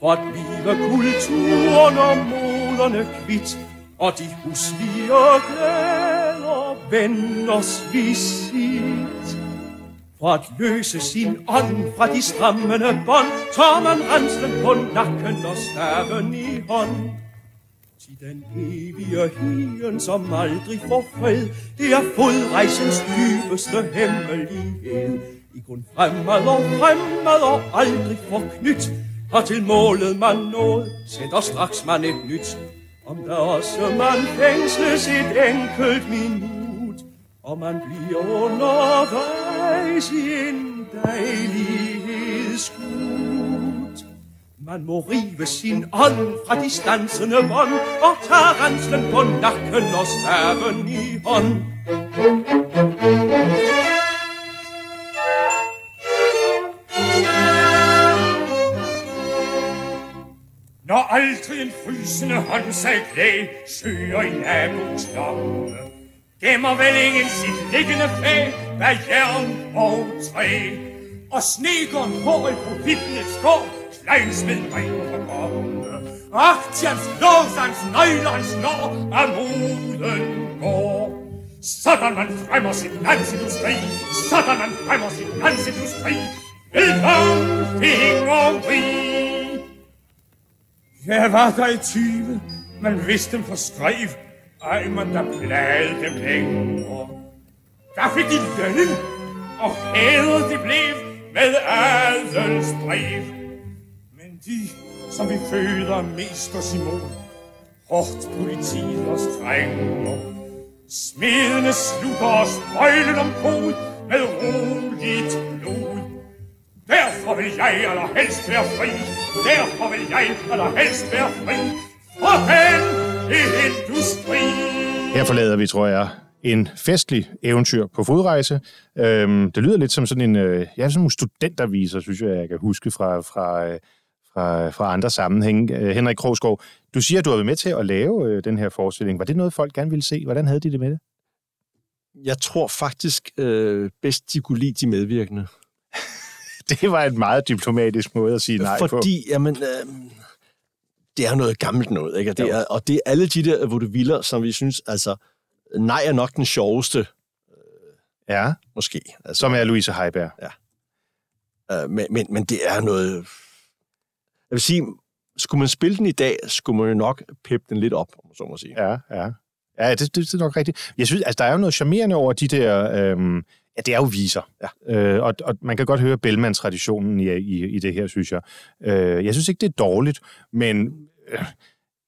For at blive kulturen og moderne kvitt Og de huslige glæder os visit for at løse sin ånd fra de strammende bånd, tager man renslen på nakken og staven i hånd. Til den evige hien, som aldrig får fred, det er fodrejsens dybeste hemmelighed. I kun fremad og fremad og aldrig forknyt, og til målet man nået, sætter straks man et nyt. Om der også man fængsles et enkelt minut, og man bliver undervejs i en dejlighedsskud. Man må rive sin ånd fra de stansende bånd, og tage renslen på nakken og staven i hånd. Når aldrig en frysende håndsag sig søger i naboens lomme, gemmer vel ingen sit liggende fag Hvad jern og træ. Og snekeren hår i profitens skår, kleinsmed ringer for komme. Aktians lås, hans nøgler, hans lår, af moden går. Sådan man fremmer sin landsindustri, sådan man fremmer sit landsindustri. Velkommen, fingerri. Jeg var der i 20, man vidste dem for skrev. Ej, man der plagede dem længere. Der fik de lønnen, og hævet det blev med adels brev. Men de, som vi føder mest os imod, hårdt politiet og strænger. Smedene slutter os bøjlen om kod med roligt blod. Derfor vil jeg allerhelst være fri. Derfor vil jeg allerhelst være fri. For den industri. Her forlader vi, tror jeg, en festlig eventyr på fodrejse. Øhm, det lyder lidt som sådan en, øh, ja, sådan en studenterviser, synes jeg, jeg kan huske fra, fra, øh, fra, fra andre sammenhænge. Øh, Henrik Krogsgaard, du siger, at du har været med til at lave øh, den her forestilling. Var det noget, folk gerne ville se? Hvordan havde de det med det? Jeg tror faktisk øh, bedst, de kunne lide de medvirkende. Det var en meget diplomatisk måde at sige nej på. Fordi, jamen, øh, det er noget gammelt noget, ikke? Og det, er, og det er alle de der vaudevilder, som vi synes, altså, nej er nok den sjoveste, Ja, måske. Altså, som er Louise Heiberg. øh, men, men, men det er noget... Jeg vil sige, skulle man spille den i dag, skulle man jo nok peppe den lidt op, om så må sige. Ja, ja. Ja, det, det, det er nok rigtigt. Jeg synes, altså, der er jo noget charmerende over de der... Øhm, ja, det er jo viser. Ja. Øh, og, og man kan godt høre Bellman-traditionen i, i, i det her, synes jeg. Øh, jeg synes ikke, det er dårligt, men... Øh,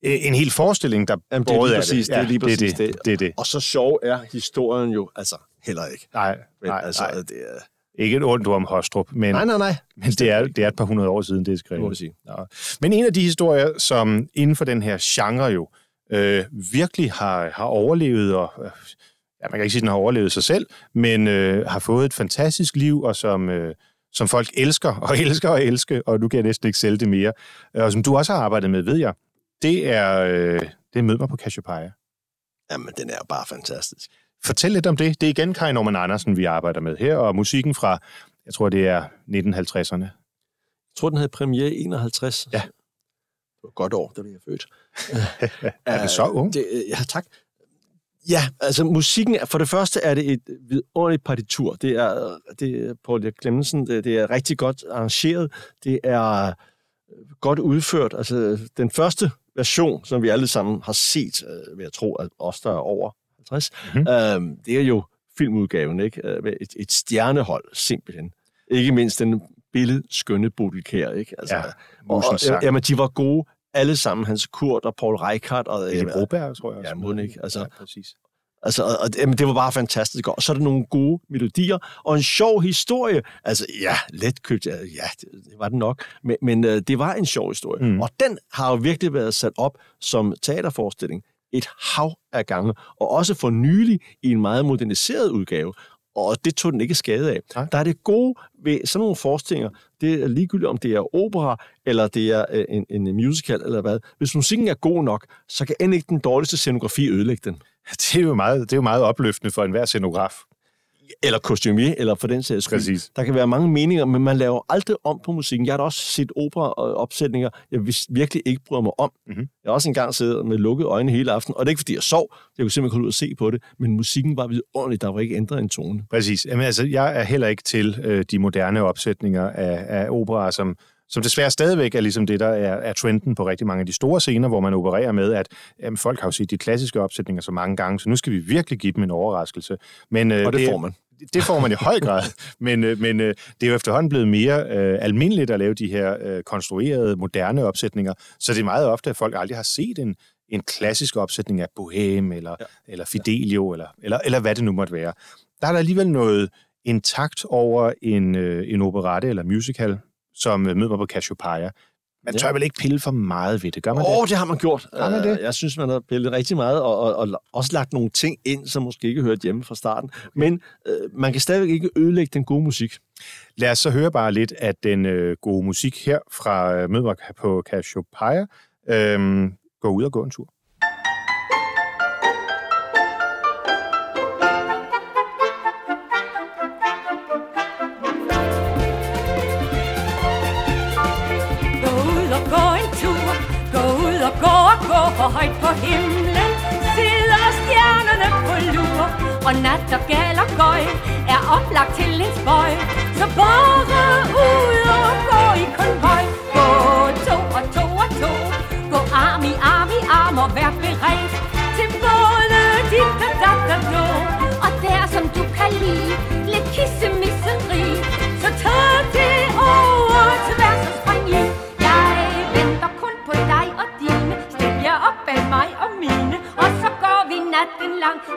en hel forestilling, der Jamen, det er lige af præcis det. Ja, det, er lige præcis det, det. det, er det. Og så sjov er historien jo altså heller ikke. Nej, Men, nej, altså, nej. Det er... Ikke et ondt om Hostrup, men, Nej, nej, nej. men det, er, det er et par hundrede år siden, det er Det må skrevet. sige. Ja. Men en af de historier, som inden for den her genre jo øh, virkelig har, har overlevet, og øh, ja, man kan ikke sige, at den har overlevet sig selv, men øh, har fået et fantastisk liv, og som, øh, som folk elsker, og elsker og elsker, og nu kan jeg næsten ikke sælge det mere, øh, og som du også har arbejdet med, ved jeg, det er, øh, det er Mød mig på Cassiopeia. Jamen, den er jo bare fantastisk. Fortæl lidt om det. Det er igen Kai Norman Andersen, vi arbejder med her, og musikken fra, jeg tror, det er 1950'erne. Jeg tror, den havde premiere i 51. Ja. Det var et godt år, da blev jeg født. Er det så ung? Det, øh, ja, tak. Ja, altså musikken, for det første er det et vidunderligt partitur. Det er, det er Paul Erik Clemmensen, det, det er rigtig godt arrangeret. Det er øh, godt udført. Altså, den første version, som vi alle sammen har set, øh, vil jeg tro, at os, der er over 50, Mhm. mm-hmm. øh, det er jo filmudgaven, ikke? Øh, med Et, et stjernehold, simpelthen. Ikke mindst den billedskønne Bodil ikke? Altså, Ja, og, og, jamen, de var gode alle sammen. Hans Kurt og Paul Reichhardt. Og, Eddie Broberg, tror jeg også. Ja, må ikke, altså. Ja, præcis. Altså, og, og, jamen, det var bare fantastisk. Og så er der nogle gode melodier, og en sjov historie. Altså, ja, letkøbt, ja, ja det, det var den nok. Men, men øh, det var en sjov historie. Mm. Og den har jo virkelig været sat op som teaterforestilling et hav af gange, og også for nylig i en meget moderniseret udgave. Og det tog den ikke skade af. Nej. Der er det gode ved sådan nogle forestillinger, det er ligegyldigt, om det er opera, eller det er øh, en, en musical, eller hvad. Hvis musikken er god nok, så kan end ikke den dårligste scenografi ødelægge den. Det er jo meget, det er jo meget opløftende for enhver scenograf. Eller kostumier, eller for den sags skyld. Præcis. Der kan være mange meninger, men man laver aldrig om på musikken. Jeg har da også set opera-opsætninger, jeg virkelig ikke bryder mig om. Mhm. Mm-hmm. Jeg har også engang siddet med lukkede øjne hele aften, og det er ikke, fordi jeg sov. Jeg kunne simpelthen komme ud og se på det, men musikken var vidunderlig. Der var ikke ændret en tone. Præcis. Jamen, altså, jeg er heller ikke til øh, de moderne opsætninger af, af operaer, som, som desværre stadigvæk er ligesom det, der er, er trenden på rigtig mange af de store scener, hvor man opererer med, at jamen, folk har jo set de klassiske opsætninger så mange gange, så nu skal vi virkelig give dem en overraskelse. Men, øh, Og det får man. Det får man i høj grad, men, øh, men øh, det er jo efterhånden blevet mere øh, almindeligt at lave de her øh, konstruerede, moderne opsætninger, så det er meget ofte, at folk aldrig har set en, en klassisk opsætning af Bohème, eller, ja. eller Fidelio, eller, eller, eller hvad det nu måtte være. Der er der alligevel noget intakt over en, øh, en operette eller musical, som øh, møder mig på Cassiopeia. Man tør vel ikke pille for meget ved det, gør man Åh, oh, det? det har man gjort. Har man det? Øh, Jeg synes, man har pillet rigtig meget, og, og, og også lagt nogle ting ind, som måske ikke hørte hjemme fra starten. Men øh, man kan stadigvæk ikke ødelægge den gode musik. Lad os så høre bare lidt af den øh, gode musik her fra øh, på Cassiopeia. Øhm, gå ud og gå en tur. Gå for højt på himlen. Sidder stjernerne på lur, og nat og gal og gøj er oplagt til en spøj. Så bare ud og gå i konvoj. Gå to og to og to, gå arm i arm i arm og vær beredt til både dit og dat og nå. Og der som du kan lide, lidt kissemisseri, så tag det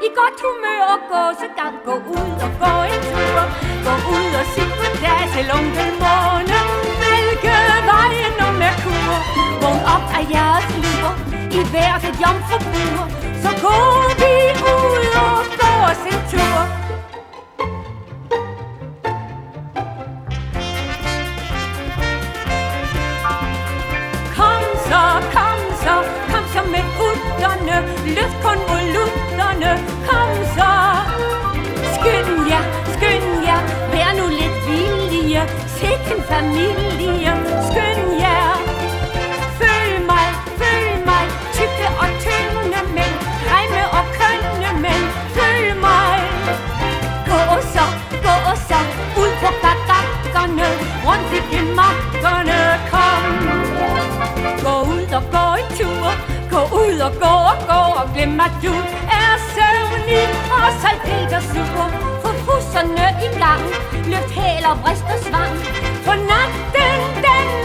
i godt humør og gå så gang. Gå ud og gå en tur, gå ud og sig goddag til onkel Måne, hvilke vejen og Merkur. Vågn op af jeres lur, i hvert et jomfrubur, så gå vi ud og gå os en tur. Kom så, kom så, kom så med utterne, løft konvolutterne, familien, skøn skynd jer. Følg mig, følg mig, tykke og tynde mænd, grimme og kønne mænd, følg mig. Gå så, gå så, ud på barakkerne, rundt i gemakkerne, kom. Gå ud og gå en tur, gå ud og gå og gå og glem at du er søvnig og salpetersur så fusserne i gang, løft hæl og vrist og svang. For natten, den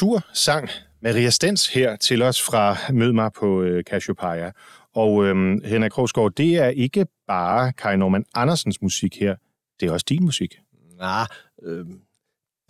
tur, sang Maria Stens her til os fra Mød mig på øh, Cassiopeia. Og øhm, Henrik Krogsgaard, det er ikke bare Kai Norman Andersens musik her, det er også din musik. Nej, øh,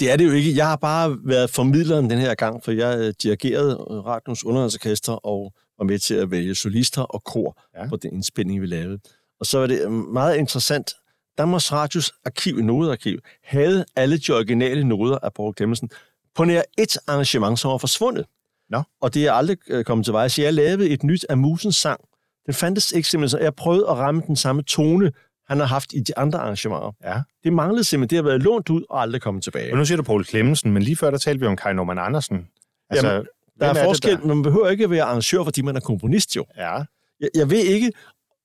det er det jo ikke. Jeg har bare været formidleren den her gang, for jeg øh, dirigerede øh, Radions Underholdsorkester og var med til at vælge solister og kor Ja. på den indspilning, vi lavede. Og så var det øh, meget interessant. Danmarks Radios arkiv, nodearkiv, havde alle de originale noder af Borg Clemmensen på nær et arrangement, som var forsvundet. Nå. Og det er aldrig øh, kommet til vej. Så jeg lavede et nyt af Musens sang. Den fandtes ikke simpelthen. så Jeg prøvede at ramme den samme tone, han har haft i de andre arrangementer. Ja. Det manglede simpelthen. Det har været lånt ud og aldrig kommet tilbage. Og nu siger du Paul Clemmensen, men lige før der talte vi om Kai Norman Andersen. Altså, Jamen, Der hvem er det, forskel. Man behøver ikke at være arrangør, fordi man er komponist jo. Ja, Jeg, jeg ved ikke,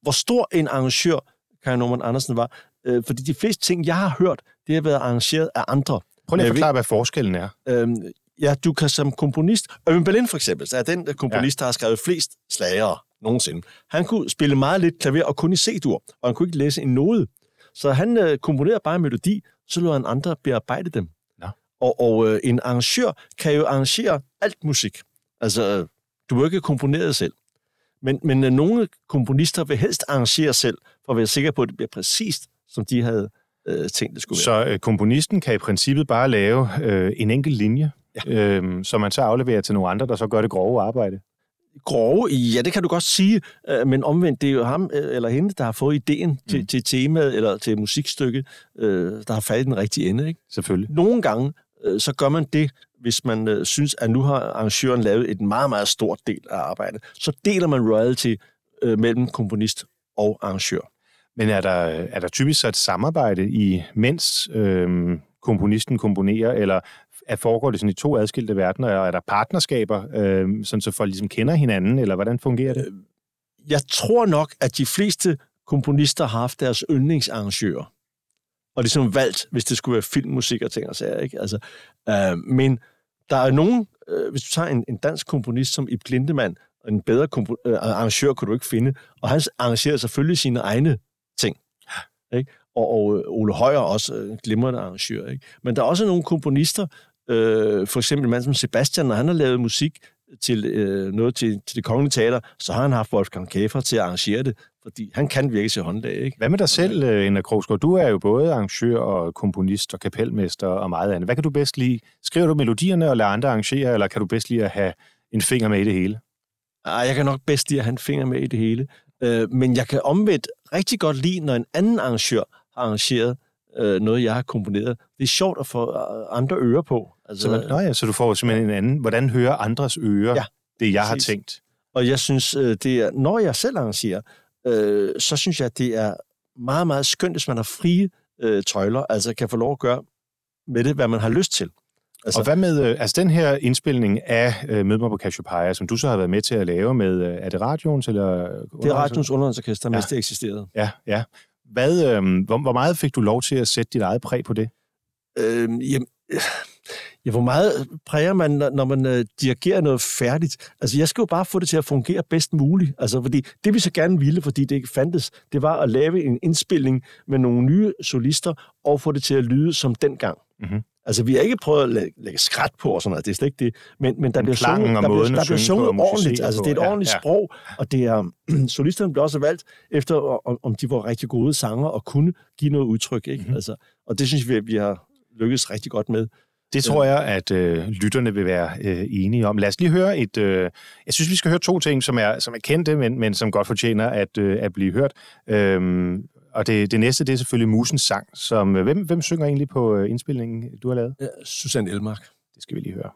hvor stor en arrangør Kai Norman Andersen var, øh, fordi de fleste ting, jeg har hørt, det har været arrangeret af andre. Prøv lige at ved- forklare, hvad forskellen er. Øhm, ja, du kan som komponist... Øven Berlin for eksempel, så er den komponist, ja. der har skrevet flest slagere nogensinde. Han kunne spille meget lidt klaver og kun i C-dur, og han kunne ikke læse en node. Så han øh, komponerede bare en melodi, så lod han andre bearbejde dem. Nå. Og, og øh, en arrangør kan jo arrangere alt musik. Altså, øh, du er ikke komponeret selv. Men, men øh, nogle komponister vil helst arrangere selv, for at være sikker på, at det bliver præcist, som de havde øh, tænkt, det skulle være. Så øh, komponisten kan i princippet bare lave øh, en enkelt linje, ja. øh, som man så afleverer til nogle andre, der så gør det grove arbejde. grove ja, det kan du godt sige, øh, men omvendt, det er jo ham øh, eller hende, der har fået ideen til, Mm. til temaet eller til musikstykket, øh, der har faldet den rigtige ende. Ikke? Selvfølgelig. Nogle gange, øh, så gør man det, hvis man øh, synes, at nu har arrangøren lavet et meget, meget stort del af arbejdet. Så deler man royalty øh, mellem komponist og arrangør. Men er der, er der typisk så et samarbejde i, mens øh, komponisten komponerer, eller er, foregår det sådan i to adskilte verdener, og er der partnerskaber, øh, sådan så folk ligesom kender hinanden, eller hvordan fungerer det? Øh, jeg tror nok, at de fleste komponister har haft deres yndlingsarrangører. Og ligesom valgt, hvis det skulle være filmmusik og ting og sager. Ikke? Altså, øh, men der er nogen, øh, hvis du tager en, en dansk komponist som Ib Lindemann, en bedre kompo- øh, arrangør kunne du ikke finde, og han arrangerer selvfølgelig sine egne. Ikke? Og, og øh, Ole Højer er også øh, en glimrende arrangør. Ikke? Men der er også nogle komponister, øh, for eksempel en mand som Sebastian, når han har lavet musik til øh, noget til, til det kongelige teater, så har han haft Wolfgang Käfer til at arrangere det, fordi han kan virkelig til håndlag. Ikke? Hvad med dig selv, øh, Henrik Krogsgaard? Du er jo både arrangør og komponist og kapelmester og meget andet. Hvad kan du bedst lide? Skriver du melodierne og lader andre arrangere, eller kan du bedst lide at have en finger med i det hele? Ah, jeg kan nok bedst lide at have en finger med i det hele. Øh, men jeg kan omvendt rigtig godt lide, når en anden arrangør har arrangeret øh, noget, jeg har komponeret. Det er sjovt at få øh, andre ører på. Altså, Så, man, ja, så du får simpelthen en anden. Hvordan hører andres ører Ja, det, jeg har præcis. tænkt? Og jeg synes, øh, det er, når jeg selv arrangerer, øh, så synes jeg, det er meget, meget skønt, hvis man har frie øh, tøjler, altså kan få lov at gøre med det, hvad man har lyst til. Altså, og hvad med øh, altså den her indspilning af øh, Mød mig på Cassiopeia, som du så har været med til at lave med, øh, er det radioens eller? Det er Radions Underholdsorkester, Ja. mens det eksisterede. Ja, ja. Hvad, øh, hvor, hvor meget fik du lov til at sætte dit eget præg på det? Øh, jamen, øh, Ja, hvor meget præger man, når- man øh, dirigerer noget færdigt? Altså, jeg skal jo bare få det til at fungere bedst muligt. Altså, fordi det vi så gerne ville, fordi det ikke fandtes, det var at lave en indspilning med nogle nye solister og få det til at lyde som dengang. Mhm. Altså, vi har ikke prøvet at lægge, lægge skrat på og sådan noget, det er slet ikke det. Men, men der bliver sunget, der bliver, der bliver på sunget musicere ordentligt. Altså, det er et på, ja, ordentligt ja. sprog, og det er, solisterne blev også valgt efter, om- de var rigtig gode sanger og kunne give noget udtryk. Ikke? Mhm. Mm-hmm. Altså, og det synes vi, at vi har lykkes rigtig godt med. Det tror jeg, at øh, lytterne vil være øh, enige om. Lad os lige høre et... Øh, jeg synes, vi skal høre to ting, som er, som er kendte, men, men som godt fortjener at, øh, at blive hørt. Øhm, og det, det næste, det er selvfølgelig Musens sang. Som, øh, hvem, hvem synger egentlig på øh, indspillingen, du har lavet? Ja, Susanne Elmark. Det skal vi lige høre.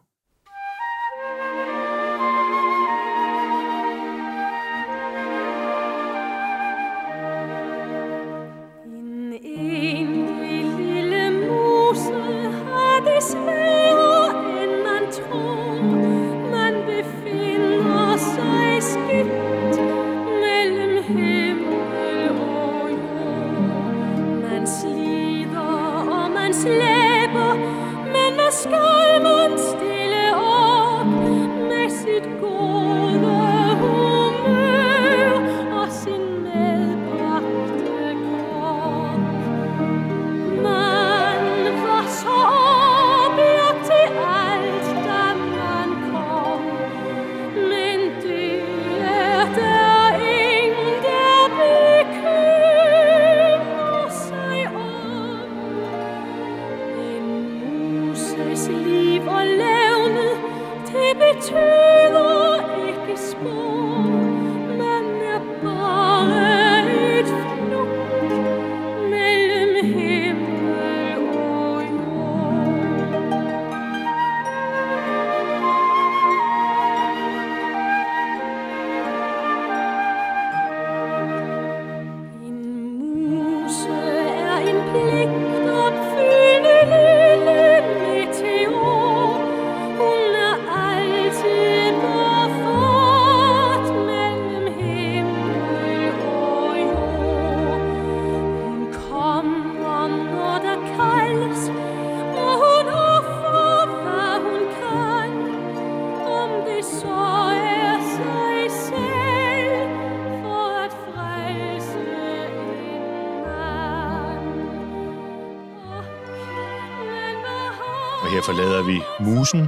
Musen,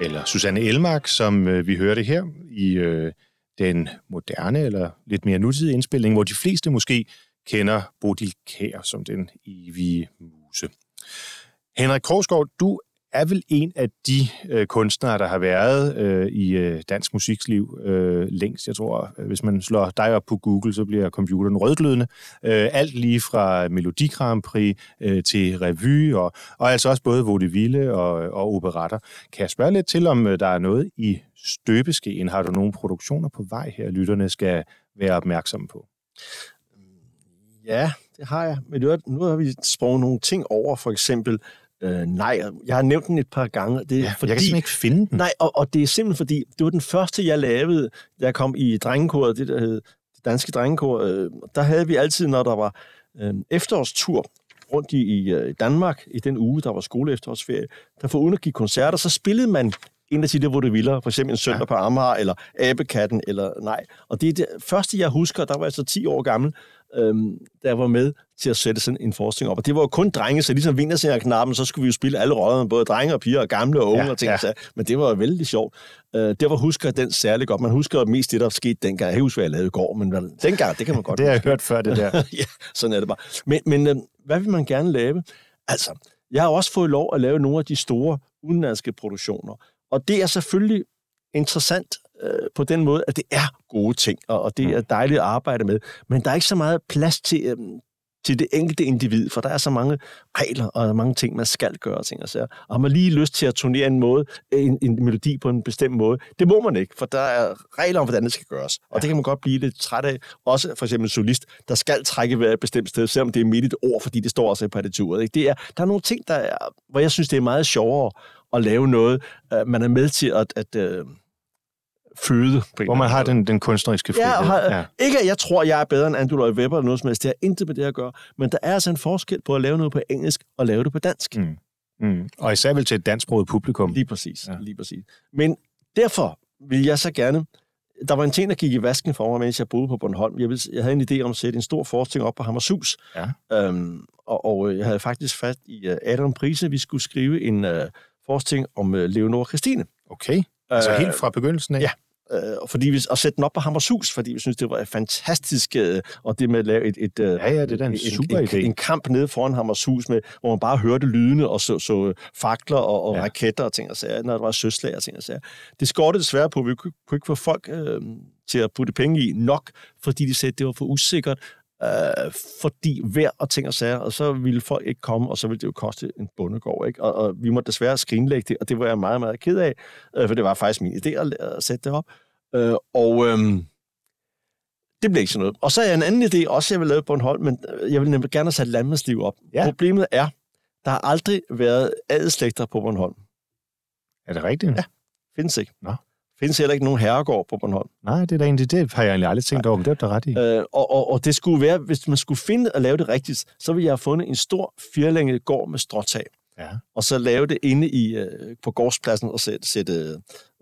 eller Susanne Elmark, som øh, vi hørte her i øh, den moderne eller lidt mere nutidige indspilning, hvor de fleste måske kender Bodil Kær som den evige muse. Henrik Korsgaard, du er vel en af de øh, kunstnere, der har været øh, i øh, dansk musiksliv øh, længst. Jeg tror, øh, hvis man slår dig op på Google, så bliver computeren rødglødende. Øh, alt lige fra Melodi Grand Prix øh, til revy, og, og altså også både vaudeville og, og operetter. Kan jeg spørge lidt til, om øh, der er noget i støbeskeen? Har du nogle produktioner på vej her, lytterne skal være opmærksomme på? Ja, det har jeg. Men nu, nu har vi sprunget nogle ting over, for eksempel øh, nej. Jeg har nævnt den et par gange. Det er Ja, fordi, jeg kan simpelthen ikke finde den. Nej, og, og det er simpelthen fordi, det var den første, jeg lavede, da jeg kom i drengekoret, det der hed det danske drengekor. Øh, der havde vi altid, når der var øh, efterårstur rundt i, i øh, Danmark, i den uge, der var skoleefterårsferie, der for uden at give koncerter, så spillede man en af de der vaudeviller, for eksempel en søndag ja. på Amager, eller Abekatten, eller nej. Og det er det første, jeg husker, der var jeg så 10 år gammel, øhm, da jeg var med til at sætte sådan en forestilling op. Og det var jo kun drenge, så ligesom Vindersinger-knappen, så skulle vi jo spille alle rollerne, både drenge og piger, og gamle og unge Ja, og ting. ja. sager. Men det var jo vældig sjovt. Øh, derfor husker jeg den særlig godt. Man husker mest det, der skete dengang. Jeg kan ikke huske, hvad jeg lavede i går, men hvad- dengang, det kan man godt Det har jeg hørt før, det der. ja, sådan er det bare. Men, men øh, hvad vil man gerne lave? Altså, jeg har også fået lov at lave nogle af de store udenlandske produktioner. Og det er selvfølgelig interessant øh, på den måde, at det er gode ting, og, og det er dejligt at arbejde med. Men der er ikke så meget plads til, øh, til det enkelte individ, for der er så mange regler og mange ting, man skal gøre. Ting og, sager. og har man lige lyst til at turnere en, måde, en, en melodi på en bestemt måde, det må man ikke, for der er regler om, hvordan det skal gøres. Og det kan man godt blive lidt træt af. Også for eksempel en solist, der skal trække vejret et bestemt sted, selvom det er midt i et ord, fordi det står også i partituret. Ikke? Det er, der er nogle ting, der er, hvor jeg synes, det er meget sjovere at lave noget, uh, man er med til at, at uh, føde. På en Hvor man har den, den kunstneriske frihed. Ja, har, ja. Ikke at jeg tror, jeg er bedre end Andrew Lloyd Webber eller noget som helst. Det har intet med det at gøre. Men der er altså en forskel på at lave noget på engelsk og lave det på dansk. Mm. Mm. Og især vel til et dansksproget publikum. Lige præcis, ja. lige præcis. Men derfor vil jeg så gerne... Der var en ting, der gik i vasken for mig, mens jeg boede på Bornholm. Jeg, ville, jeg havde en idé om at sætte en stor forskning op på Hammershus. Ja. Øhm, og, og øh, jeg havde faktisk fat i uh, Adam Prise. Vi skulle skrive en uh, forskning om uh, Leonora Christine. Okay. Altså Øh, helt fra begyndelsen af? ja. Øh, fordi vi, og sætte den op på Hammershus, fordi vi synes, det var fantastisk, øh, og det med at lave et, et, øh, Ja, ja, det er en super en, idé. en, kamp nede foran Hammershus, med, hvor man bare hørte lydene og så, så øh, fakler og, og Ja. raketter og ting og sager, når der var søslag og ting og sager. Det skortede desværre på, at vi kunne, kunne ikke få folk øh, til at putte penge i nok, fordi de sagde, at det var for usikkert, øh, fordi vejr og ting og sager, og så ville folk ikke komme, og så ville det jo koste en bondegård, ikke? Og, og vi måtte desværre skrinlægge det, og det var jeg meget, meget ked af, øh, for det var faktisk min idé at, at sætte det op. Øh, og øhm, det blev ikke sådan noget. Og så er jeg en anden idé, også jeg vil lave på Bornholm, men øh, jeg vil nemlig gerne have sat landmandsliv op. Ja. Problemet er, der har aldrig været adelslægter på Bornholm. Er det rigtigt? Ja. Findes ikke. Nå. Findes heller ikke nogen herregård på Bornholm. Nej, det er da egentlig det, har jeg egentlig aldrig tænkt over, men det er ret i. Øh, og, og, og det skulle være, hvis man skulle finde og lave det rigtigt, så ville jeg have fundet en stor firlænget gård med stråtag. Ja. og så lave det inde i, øh, på gårdspladsen og sætte, sætte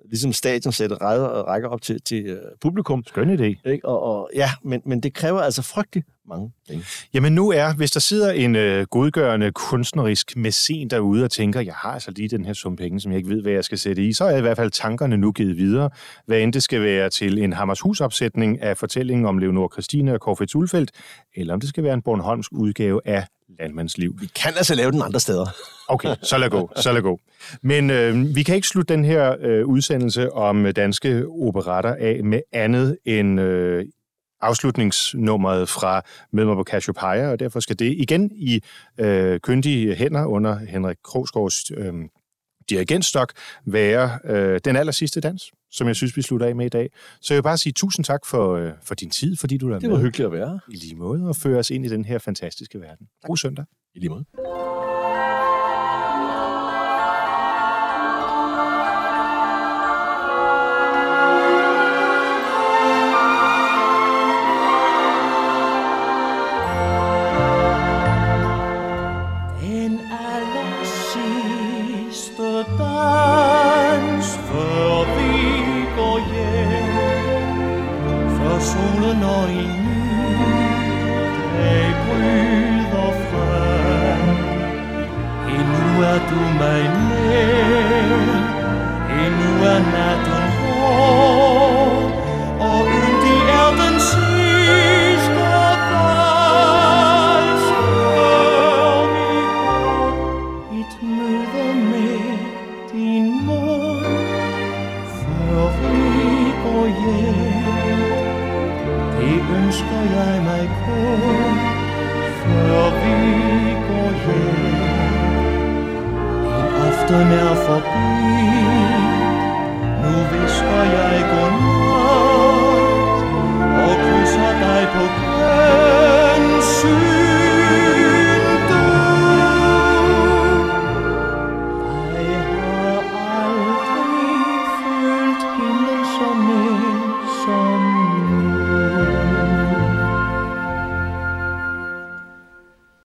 ligesom stadion sætte rækker, rækker op til, til øh, publikum. Skøn idé. Ikke? Og, og, ja, men, men det kræver altså frygtelig mange penge. Jamen nu er, hvis der sidder en øh, godgørende kunstnerisk mæcen derude og tænker, jeg har altså lige den her sum penge, som jeg ikke ved, hvad jeg skal sætte i, så er i hvert fald tankerne nu givet videre. Hvad end det skal være til en Hammershus-opsætning af fortællingen om Leonor Christine og Korfits Ulfeldt, eller om det skal være en Bornholmsk udgave af Landmandsliv. Vi kan altså lave den andre steder. Okay, så lad gå, så lad gå. Men øh, vi kan ikke slutte den her øh, udsendelse om øh, danske operatter af med andet end øh, afslutningsnummeret fra Mødmer på Cassiopeia, og derfor skal det igen i øh, kyndige hænder under Henrik Krogsgaards øh, dirigentstok være øh, den aller sidste dans, som jeg synes, vi slutter af med i dag. Så jeg vil bare sige tusind tak for, øh, for din tid, fordi du er Det var med hyggeligt at være. i lige måde og føre os ind i den her fantastiske verden. God søndag. I lige måde.